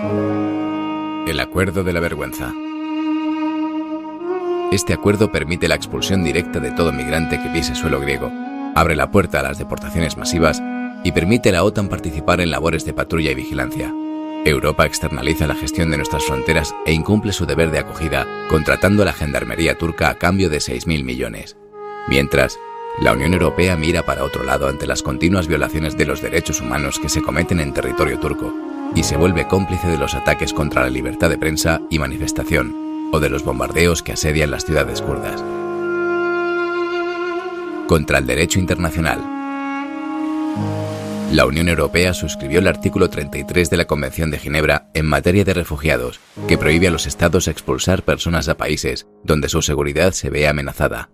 El Acuerdo de la Vergüenza. Este acuerdo permite la expulsión directa de todo migrante que pise suelo griego, abre la puerta a las deportaciones masivas y permite a la OTAN participar en labores de patrulla y vigilancia. Europa externaliza la gestión de nuestras fronteras e incumple su deber de acogida, contratando a la gendarmería turca a cambio de 6.000 millones. Mientras, la Unión Europea mira para otro lado ante las continuas violaciones de los derechos humanos que se cometen en territorio turco y se vuelve cómplice de los ataques contra la libertad de prensa y manifestación o de los bombardeos que asedian las ciudades kurdas. Contra el derecho internacional. La Unión Europea suscribió el artículo 33 de la Convención de Ginebra en materia de refugiados, que prohíbe a los estados expulsar personas a países donde su seguridad se vea amenazada.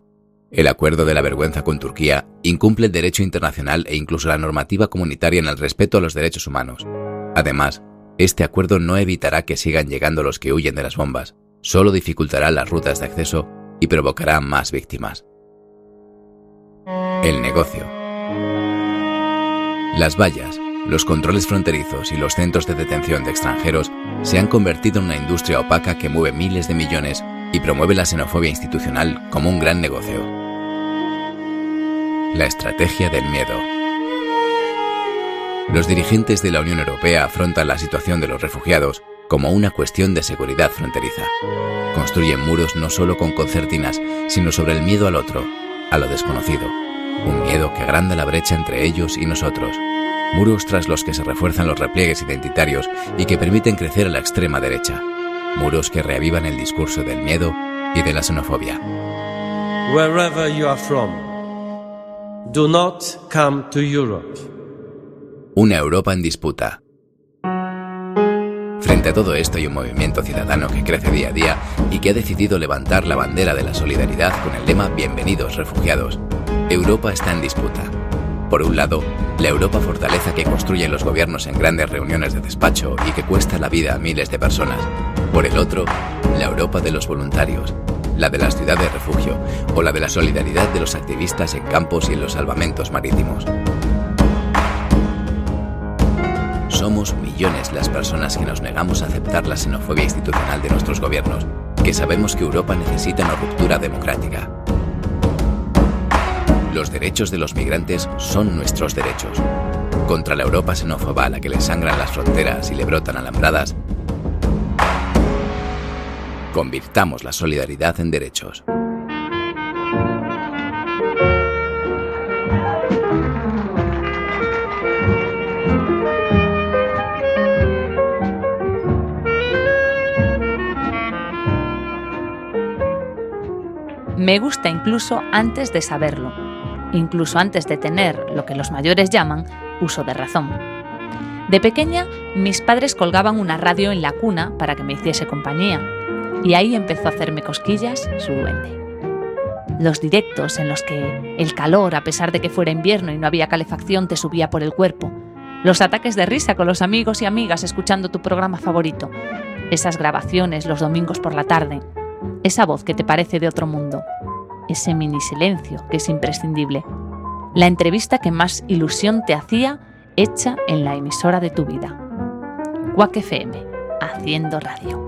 El acuerdo de la vergüenza con Turquía incumple el derecho internacional e incluso la normativa comunitaria en el respeto a los derechos humanos. Además, este acuerdo no evitará que sigan llegando los que huyen de las bombas, solo dificultará las rutas de acceso y provocará más víctimas. El negocio. Las vallas, los controles fronterizos y los centros de detención de extranjeros se han convertido en una industria opaca que mueve miles de millones y promueve la xenofobia institucional como un gran negocio. La estrategia del miedo. Los dirigentes de la Unión Europea afrontan la situación de los refugiados como una cuestión de seguridad fronteriza. Construyen muros no solo con concertinas, sino sobre el miedo al otro, a lo desconocido. Un miedo que agranda la brecha entre ellos y nosotros. Muros tras los que se refuerzan los repliegues identitarios y que permiten crecer a la extrema derecha. Muros que reavivan el discurso del miedo y de la xenofobia. Wherever you are from. Do not come to Europe. Una Europa en disputa. Frente a todo esto hay un movimiento ciudadano que crece día a día y que ha decidido levantar la bandera de la solidaridad con el lema Bienvenidos refugiados. Europa está en disputa. Por un lado, la Europa fortaleza que construyen los gobiernos en grandes reuniones de despacho y que cuesta la vida a miles de personas. Por el otro, la Europa de los voluntarios, la de las ciudades de refugio o la de la solidaridad de los activistas en campos y en los salvamentos marítimos. Somos millones las personas que nos negamos a aceptar la xenofobia institucional de nuestros gobiernos, que sabemos que Europa necesita una ruptura democrática. Los derechos de los migrantes son nuestros derechos. Contra la Europa xenófoba a la que le sangran las fronteras y le brotan alambradas, Convirtamos la solidaridad en derechos. Me gusta incluso antes de saberlo, incluso antes de tener lo que los mayores llaman uso de razón. De pequeña, mis padres colgaban una radio en la cuna para que me hiciese compañía, y ahí empezó a hacerme cosquillas su duende. Los directos en los que el calor, a pesar de que fuera invierno y no había calefacción, te subía por el cuerpo. Los ataques de risa con los amigos y amigas escuchando tu programa favorito. Esas grabaciones los domingos por la tarde. Esa voz que te parece de otro mundo. Ese mini silencio que es imprescindible. La entrevista que más ilusión te hacía hecha en la emisora de tu vida. Quack FM, haciendo radio.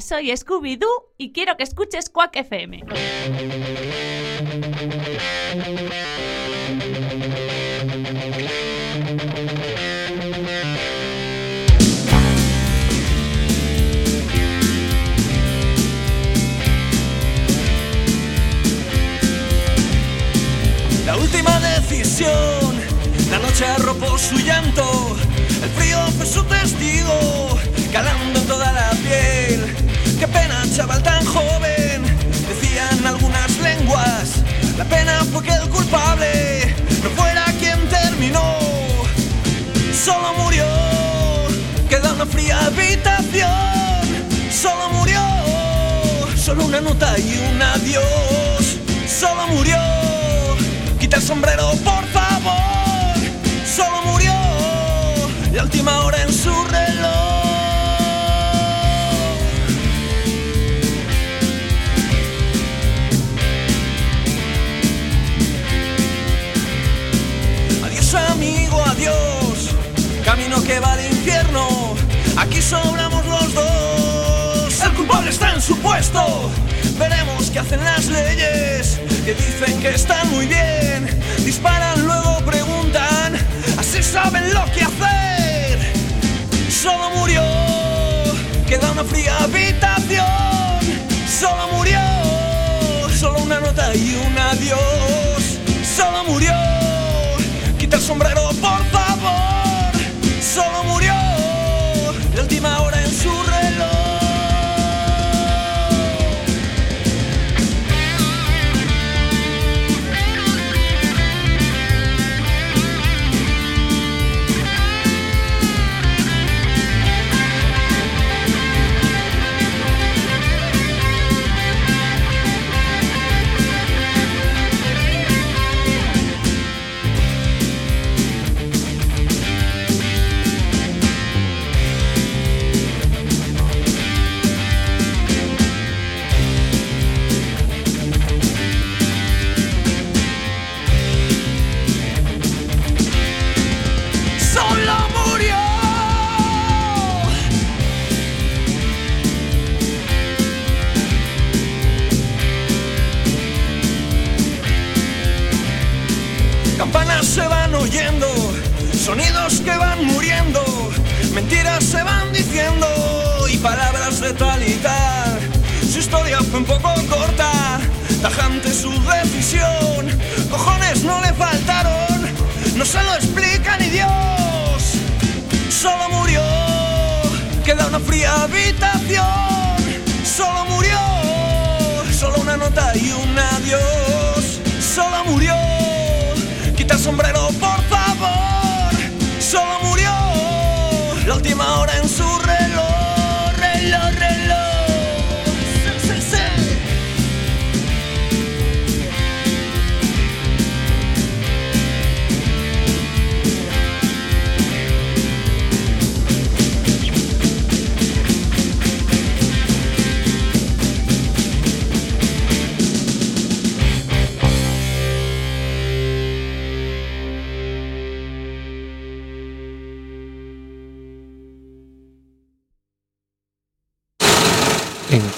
Soy Scooby-Doo y quiero que escuches Quack FM. La última decisión, la noche arropó su llanto, el frío fue su testigo, calando pena fue que el culpable no fuera quien terminó, solo murió, queda una fría habitación, solo murió, solo una nota y un adiós, solo murió. Quita el sombrero, por favor. Solo murió la última hora en su reloj. Que va al infierno. Aquí sobramos los dos. El culpable está en su puesto. Veremos qué hacen las leyes que dicen que están muy bien. Disparan, luego preguntan, así saben lo que hacer. Solo murió, queda una fría habitación. Solo murió, solo una nota y un adiós. Solo murió, quita el sombrero, por favor. 走了五六。Sonidos que van muriendo, mentiras se van diciendo y palabras de tal y tal. Su historia fue un poco corta, tajante su decisión, cojones no le faltaron, no se lo explica ni Dios. Solo murió, queda una fría habitación. Solo murió, solo una nota y un adiós. Solo murió, quita el sombrero. Solo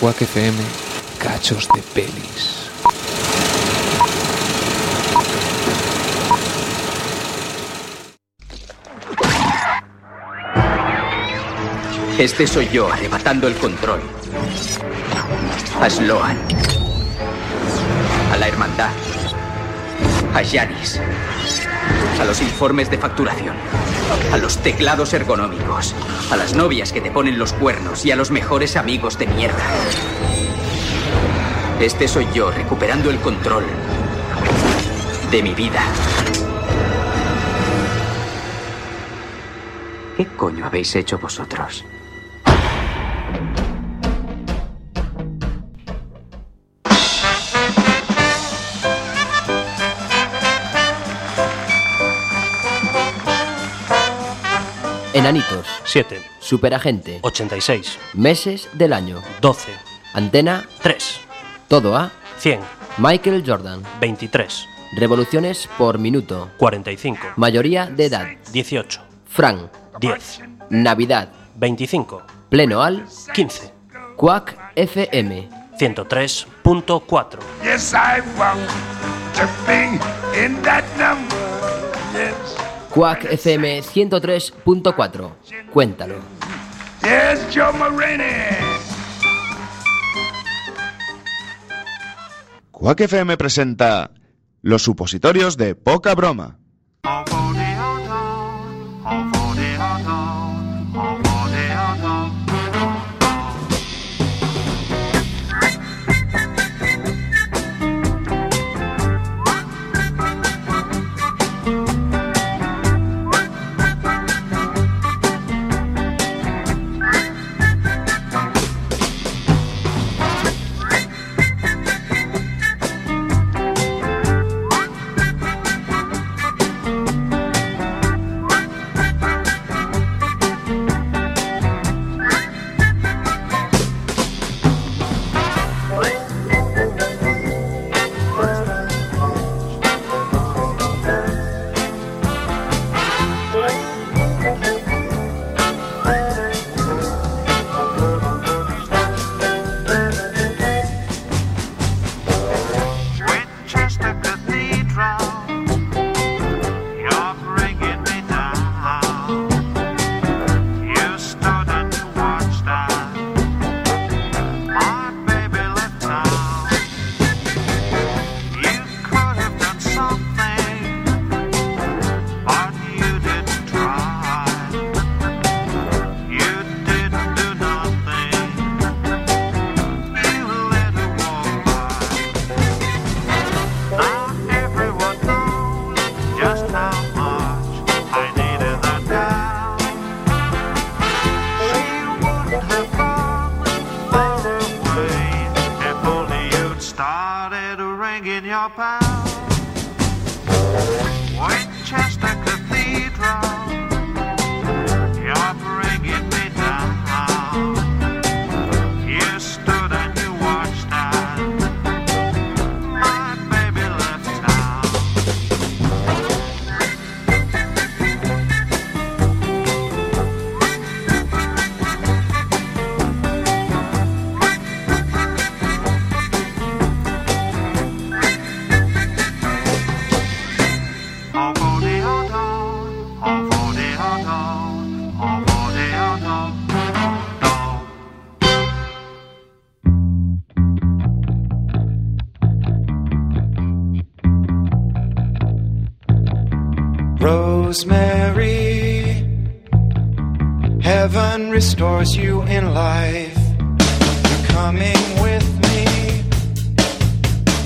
Quack FM, cachos de pelis. Este soy yo arrebatando el control. A Sloan. A la hermandad. A Janis. A los informes de facturación. A los teclados ergonómicos. A las novias que te ponen los cuernos y a los mejores amigos de mierda. Este soy yo recuperando el control de mi vida. ¿Qué coño habéis hecho vosotros? Enanitos, 7, Superagente, 86, Meses del año, 12, Antena, 3, Todo A, 100, Michael Jordan, 23, Revoluciones por minuto, 45, Mayoría de edad, 18, Fran, 10, Navidad, 25, Pleno Al, 15, Quack FM 103.4 Yes, I want to be in that number. Quack FM 103.4 Cuéntalo yes, Joe Marini. Quack FM presenta Los supositorios de poca broma. Rosemary, heaven restores you in life. You're coming with me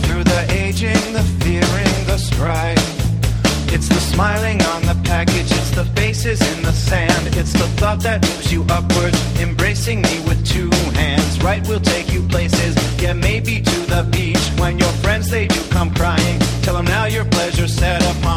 through the aging, the fearing, the strife. It's the smiling on the package, it's the faces in the sand, it's the thought that moves you upwards, embracing me with two hands. Right, we'll take you places, yeah, maybe to the beach. When your friends they do come crying, tell them now your pleasure set upon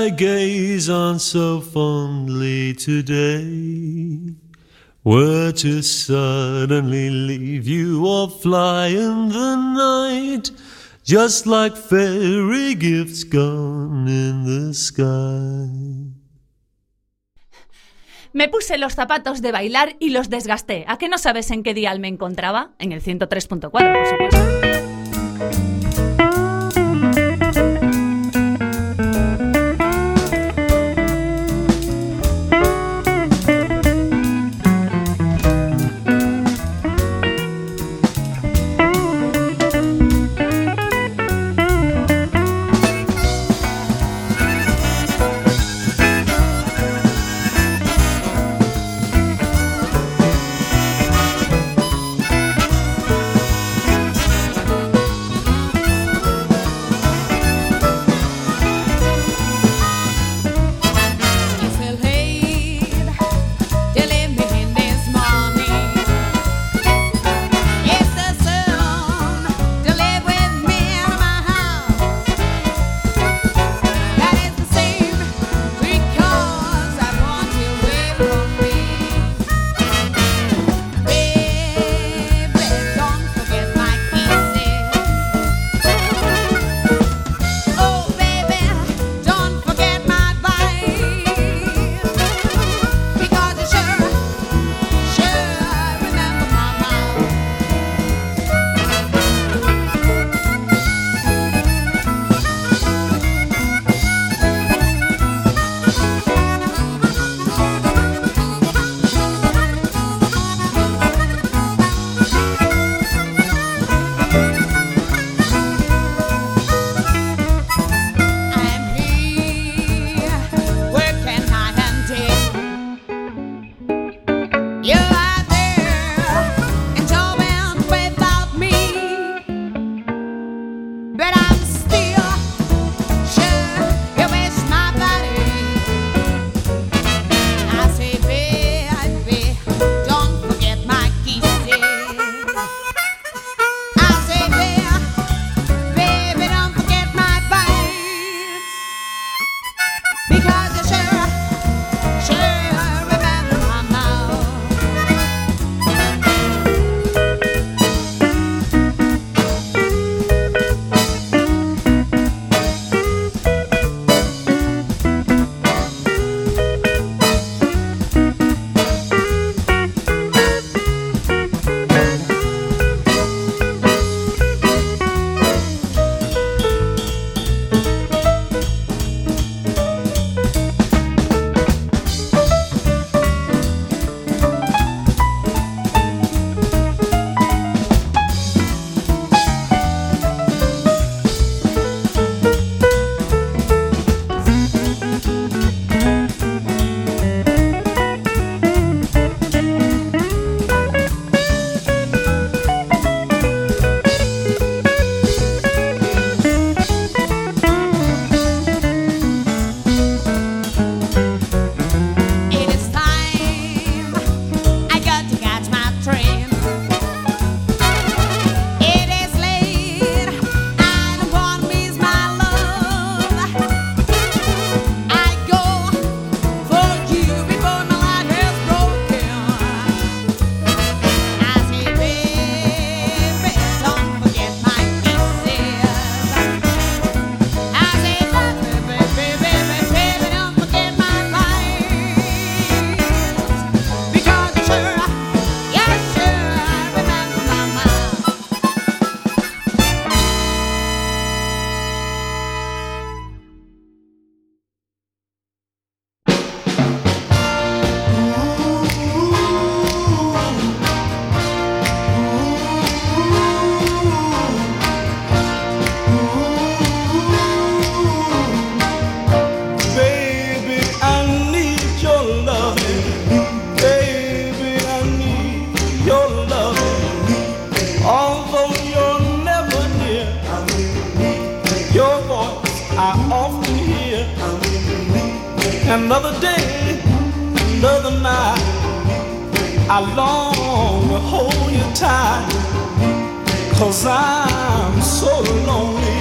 I gaze on so fondly today were to suddenly leave you or fly in the night, just like fairy gifts gone in the sky. Me puse los zapatos de bailar y los desgasté. ¿A qué no sabes en qué dial me encontraba? En el 103.4, por supuesto. Another day, another night. I long to hold you tight. Cause I'm so lonely.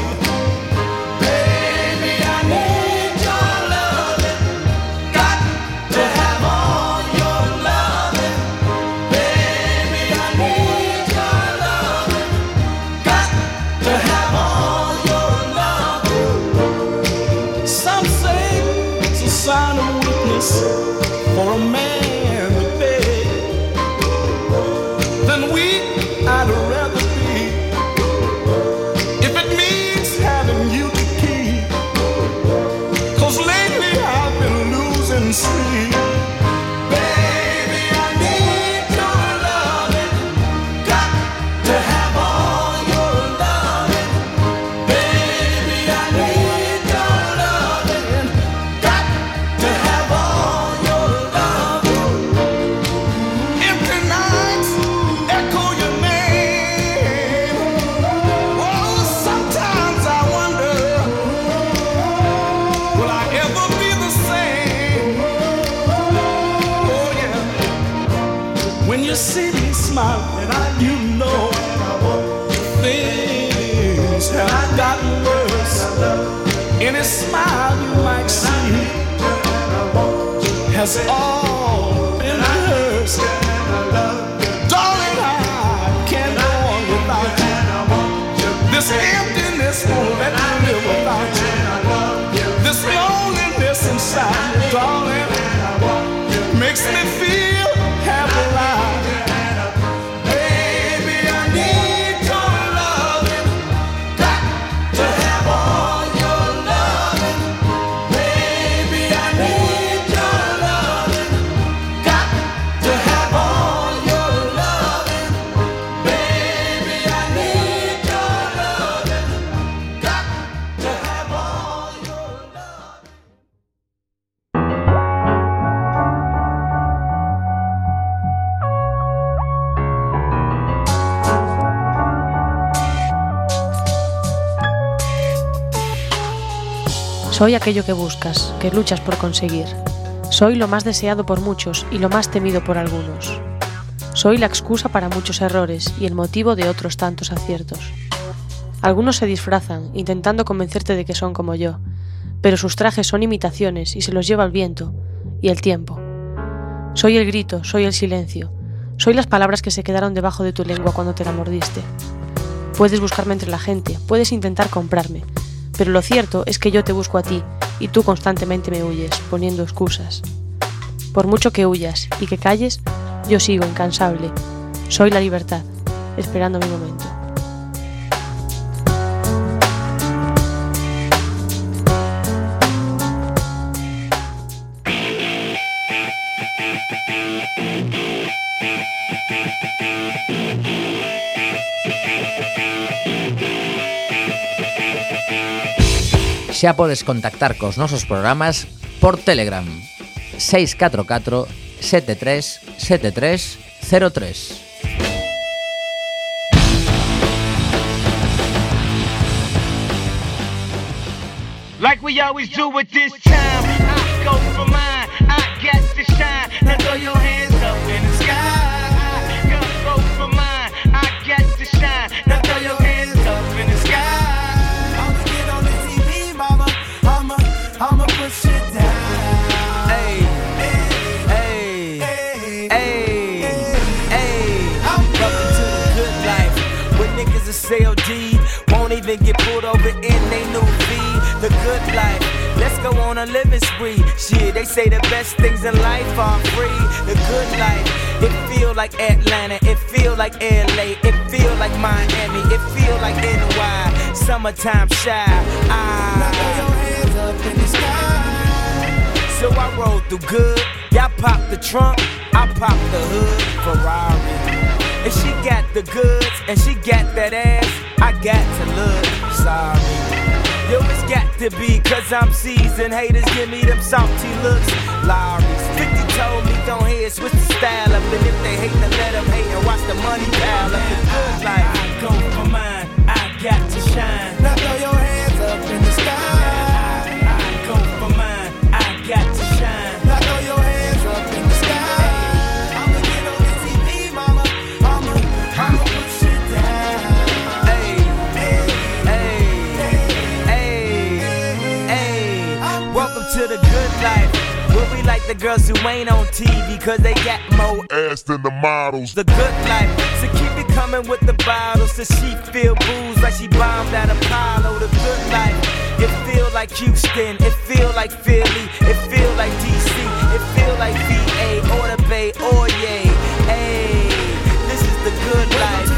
Rehearsed. Darling, I can't go on without you. This emptiness Soy aquello que buscas, que luchas por conseguir. Soy lo más deseado por muchos y lo más temido por algunos. Soy la excusa para muchos errores y el motivo de otros tantos aciertos. Algunos se disfrazan, intentando convencerte de que son como yo, pero sus trajes son imitaciones y se los lleva el viento y el tiempo. Soy el grito, soy el silencio, soy las palabras que se quedaron debajo de tu lengua cuando te la mordiste. Puedes buscarme entre la gente, puedes intentar comprarme, pero lo cierto es que yo te busco a ti y tú constantemente me huyes, poniendo excusas. Por mucho que huyas y que calles, yo sigo incansable. Soy la libertad, esperando mi momento. Xa podes contactar cos nosos programas por Telegram 644 73 73 03 Like we always do at this time, I go for mine. I got to shine. Now throw your hands even get pulled over in they new V. The good life. Let's go on a living spree. Shit, they say the best things in life are free. The good life. It feel like Atlanta. It feel like LA. It feel like Miami. It feel like NY. Summertime shy. Ah. So I roll through good. Y'all pop the trunk. I pop the hood. Ferrari. And she got the goods, and she got that ass. I got to look sorry. Yo, it's got to be, cause I'm seasoned. Haters give me them salty looks. Lowry's 50 told me don't hear, switch the style up. And if they hate, then let them hate and watch the money pile up. The good life. I go for mine, I got to shine. Now throw your hands up in the sky. I go for mine, I got to girls who ain't on TV, cause they got more ass than the models. The good life, so keep it coming with the bottles. So she feel booze like she bombed at Apollo. The good life, it feel like Houston, it feel like Philly, it feel like DC, it feel like VA or the Bay or yay. Hey, this is the good life.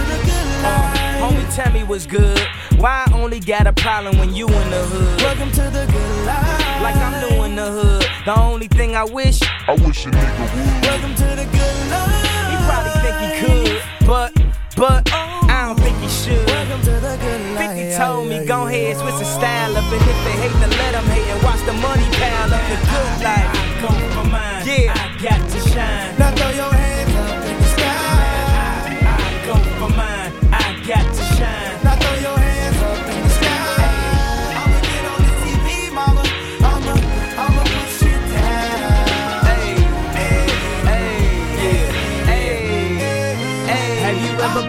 Uh, homie, tell me what's good. Why I only got a problem when you in the hood? Welcome to the good life. Like I'm new in the hood. The only thing I wish, I wish a nigga would. Welcome to the good life. He probably think he could, but, but, I don't think he should. Welcome to the good life. 50 told me, go ahead, switch the style up. And if they hate, then let them hate and watch the money pile up. The good life. I go for mine. Yeah. I got to shine. Now throw your hands up in the sky. I go for mine. I got to shine. Now throw your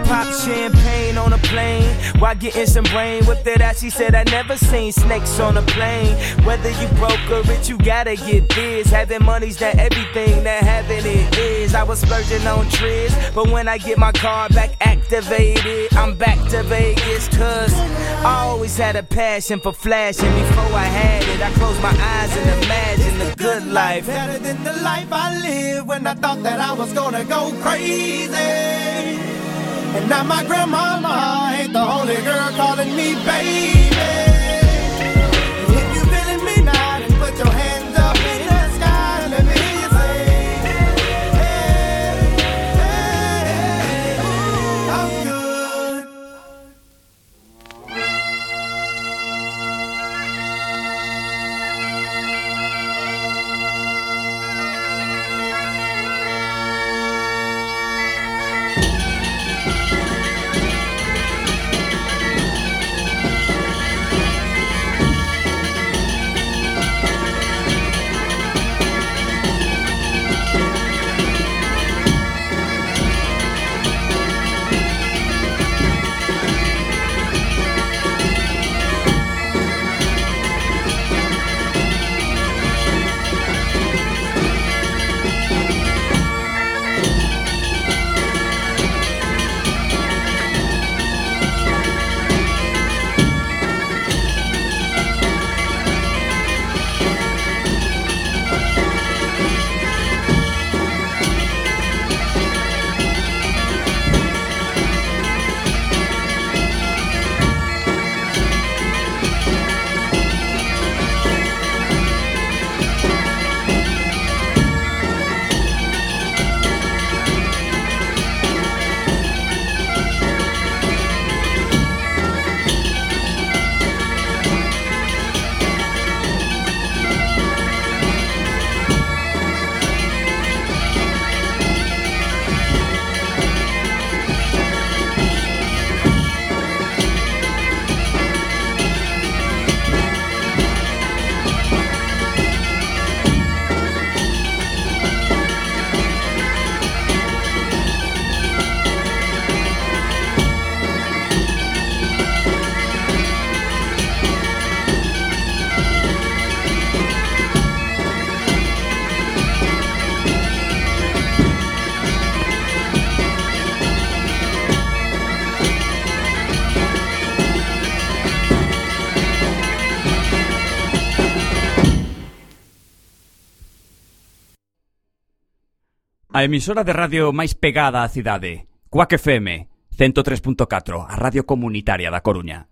popped champagne on a plane? While getting some brain whipped it out, she said I never seen snakes on a plane. Whether you broke or rich, you gotta get this. Having money's not everything that having it is. I was splurging on trips, but when I get my car back activated, I'm back to Vegas. Cause I always had a passion for flashing. Before I had it, I closed my eyes and imagined the good life. Better than the life I lived when I thought that I was gonna go crazy. And now my grandmama ain't the only girl calling me baby. A emisora de radio máis pegada á cidade, Cuac FM 103.4, a radio comunitaria da Coruña.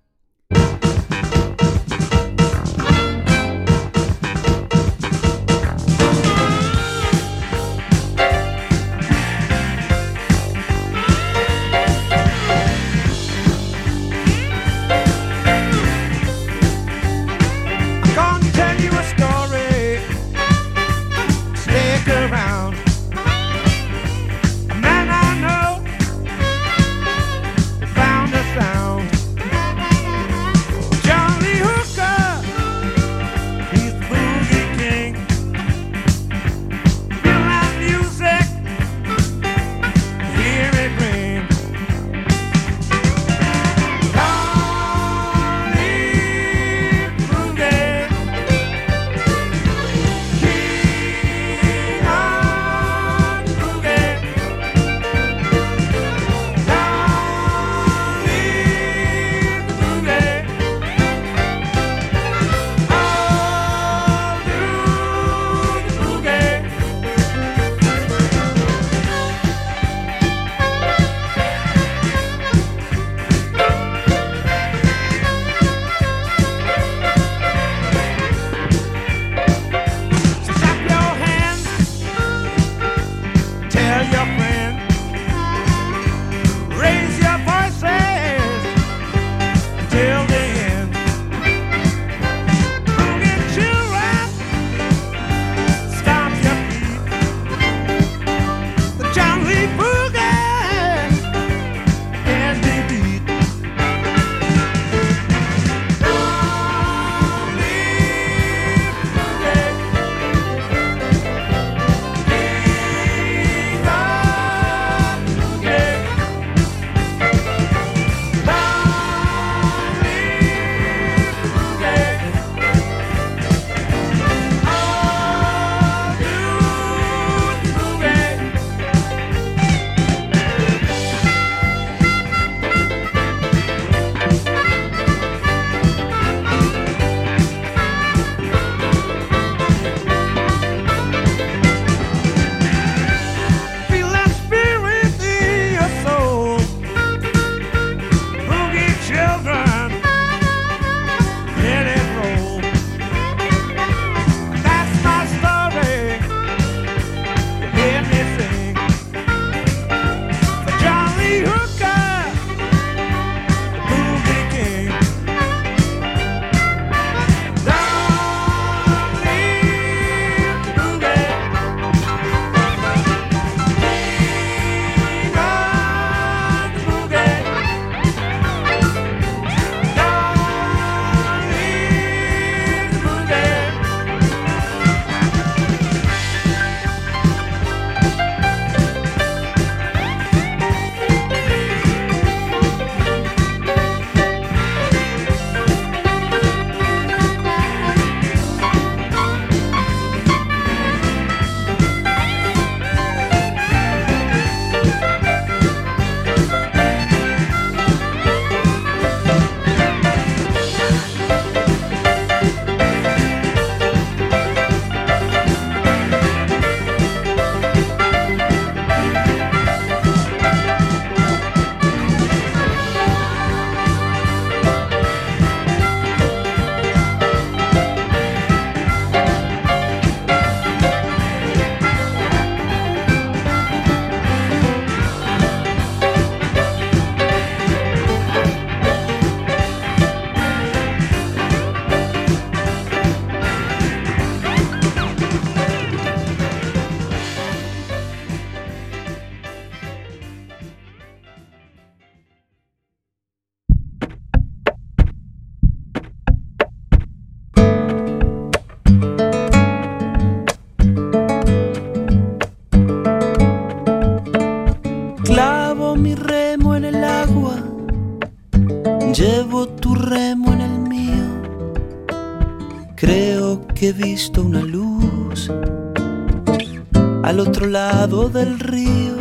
Otro lado del río.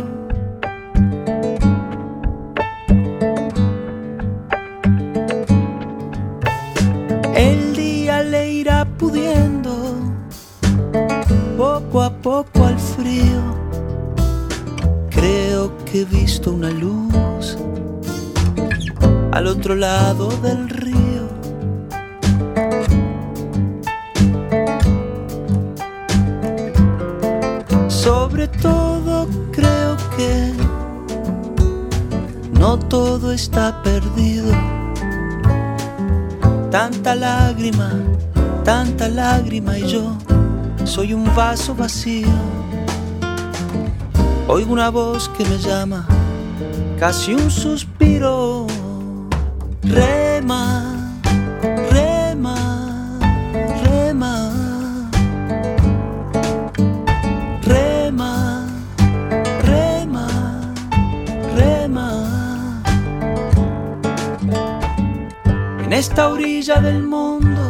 El día le irá pudiendo poco a poco al frío. Creo que he visto una luz al otro lado del río. Sobre todo creo que no todo está perdido. Tanta lágrima, tanta lágrima y yo soy un vaso vacío. Oigo una voz que me llama, casi un suspiro. Esta orilla del mundo,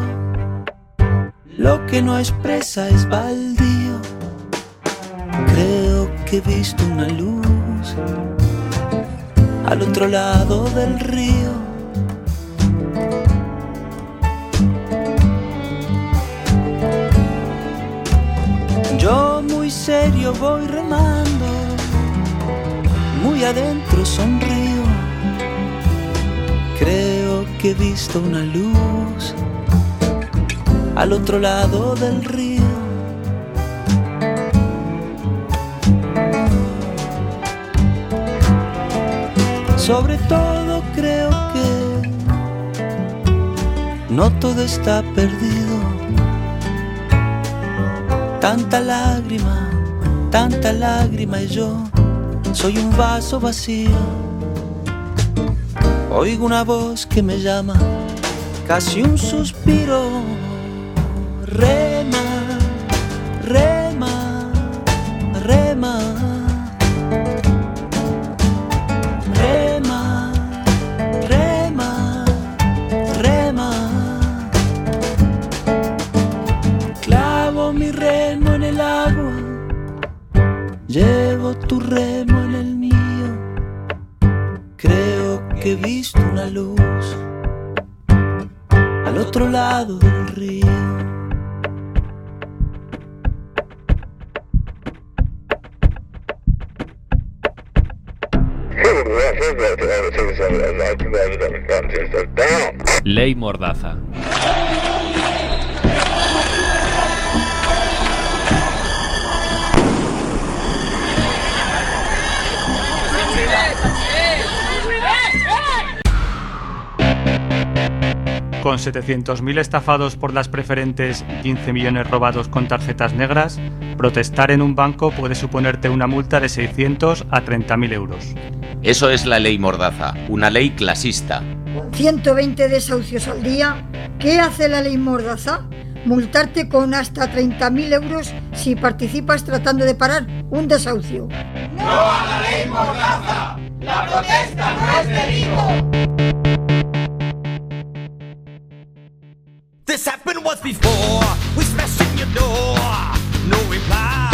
lo que no expresa es baldío. Creo que he visto una luz al otro lado del río. Yo muy serio voy remando, muy adentro sonrío. Que he visto una luz al otro lado del río. Sobre todo creo que no todo está perdido. Tanta lágrima, tanta lágrima y yo soy un vaso vacío. Oigo una voz que me llama, casi un suspiro. Rema, rema, rema. Rema, rema, rema. Clavo mi remo en el agua, llevo tu remo una luz al otro lado del río. Ley Mordaza. Con 700.000 estafados por las preferentes y 15 millones robados con tarjetas negras, protestar en un banco puede suponerte una multa de 600 a 30.000 euros. Eso es la ley Mordaza, una ley clasista. 120 desahucios al día. ¿Qué hace la ley Mordaza? Multarte con hasta 30.000 euros si participas tratando de parar un desahucio. ¡No a la ley Mordaza! ¡La protesta no es delito! This happened once before. We smashed in your door. No reply.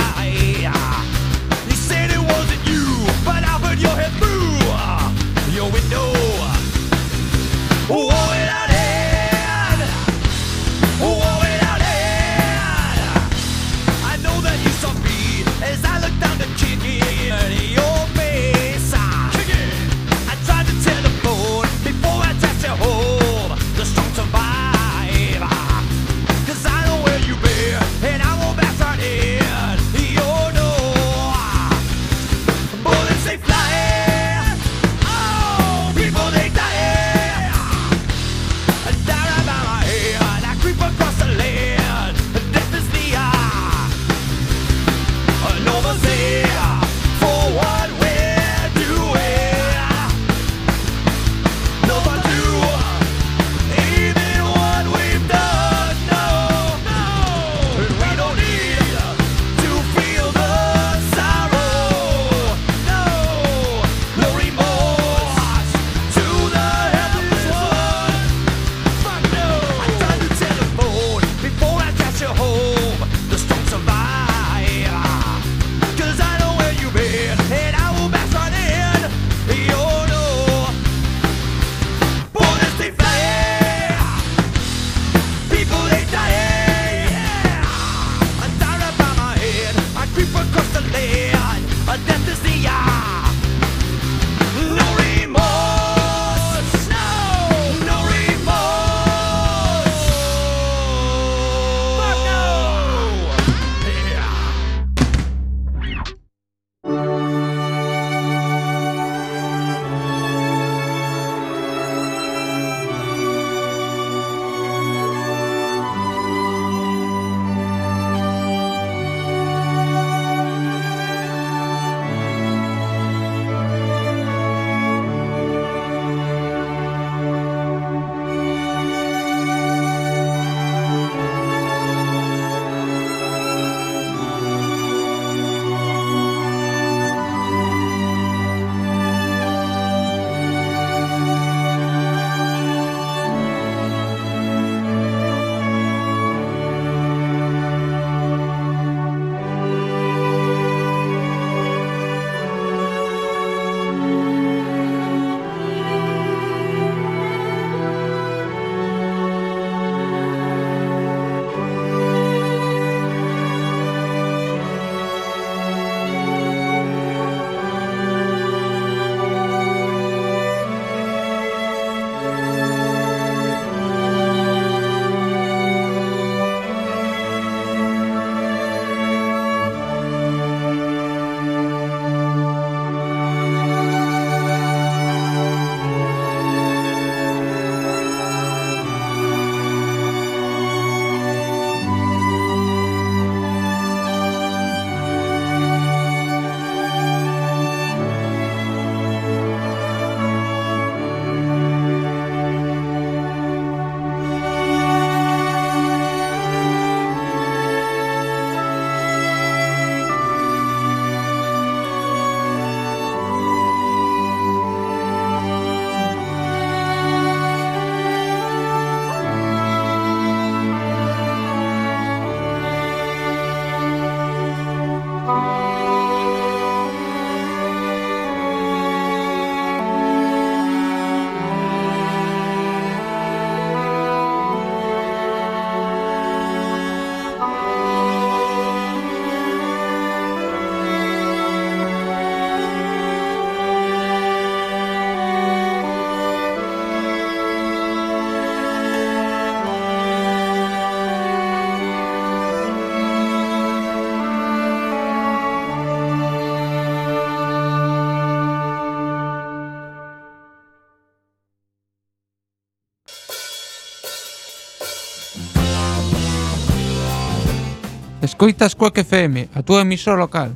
Escoitas Coac FM, a túa emisora local.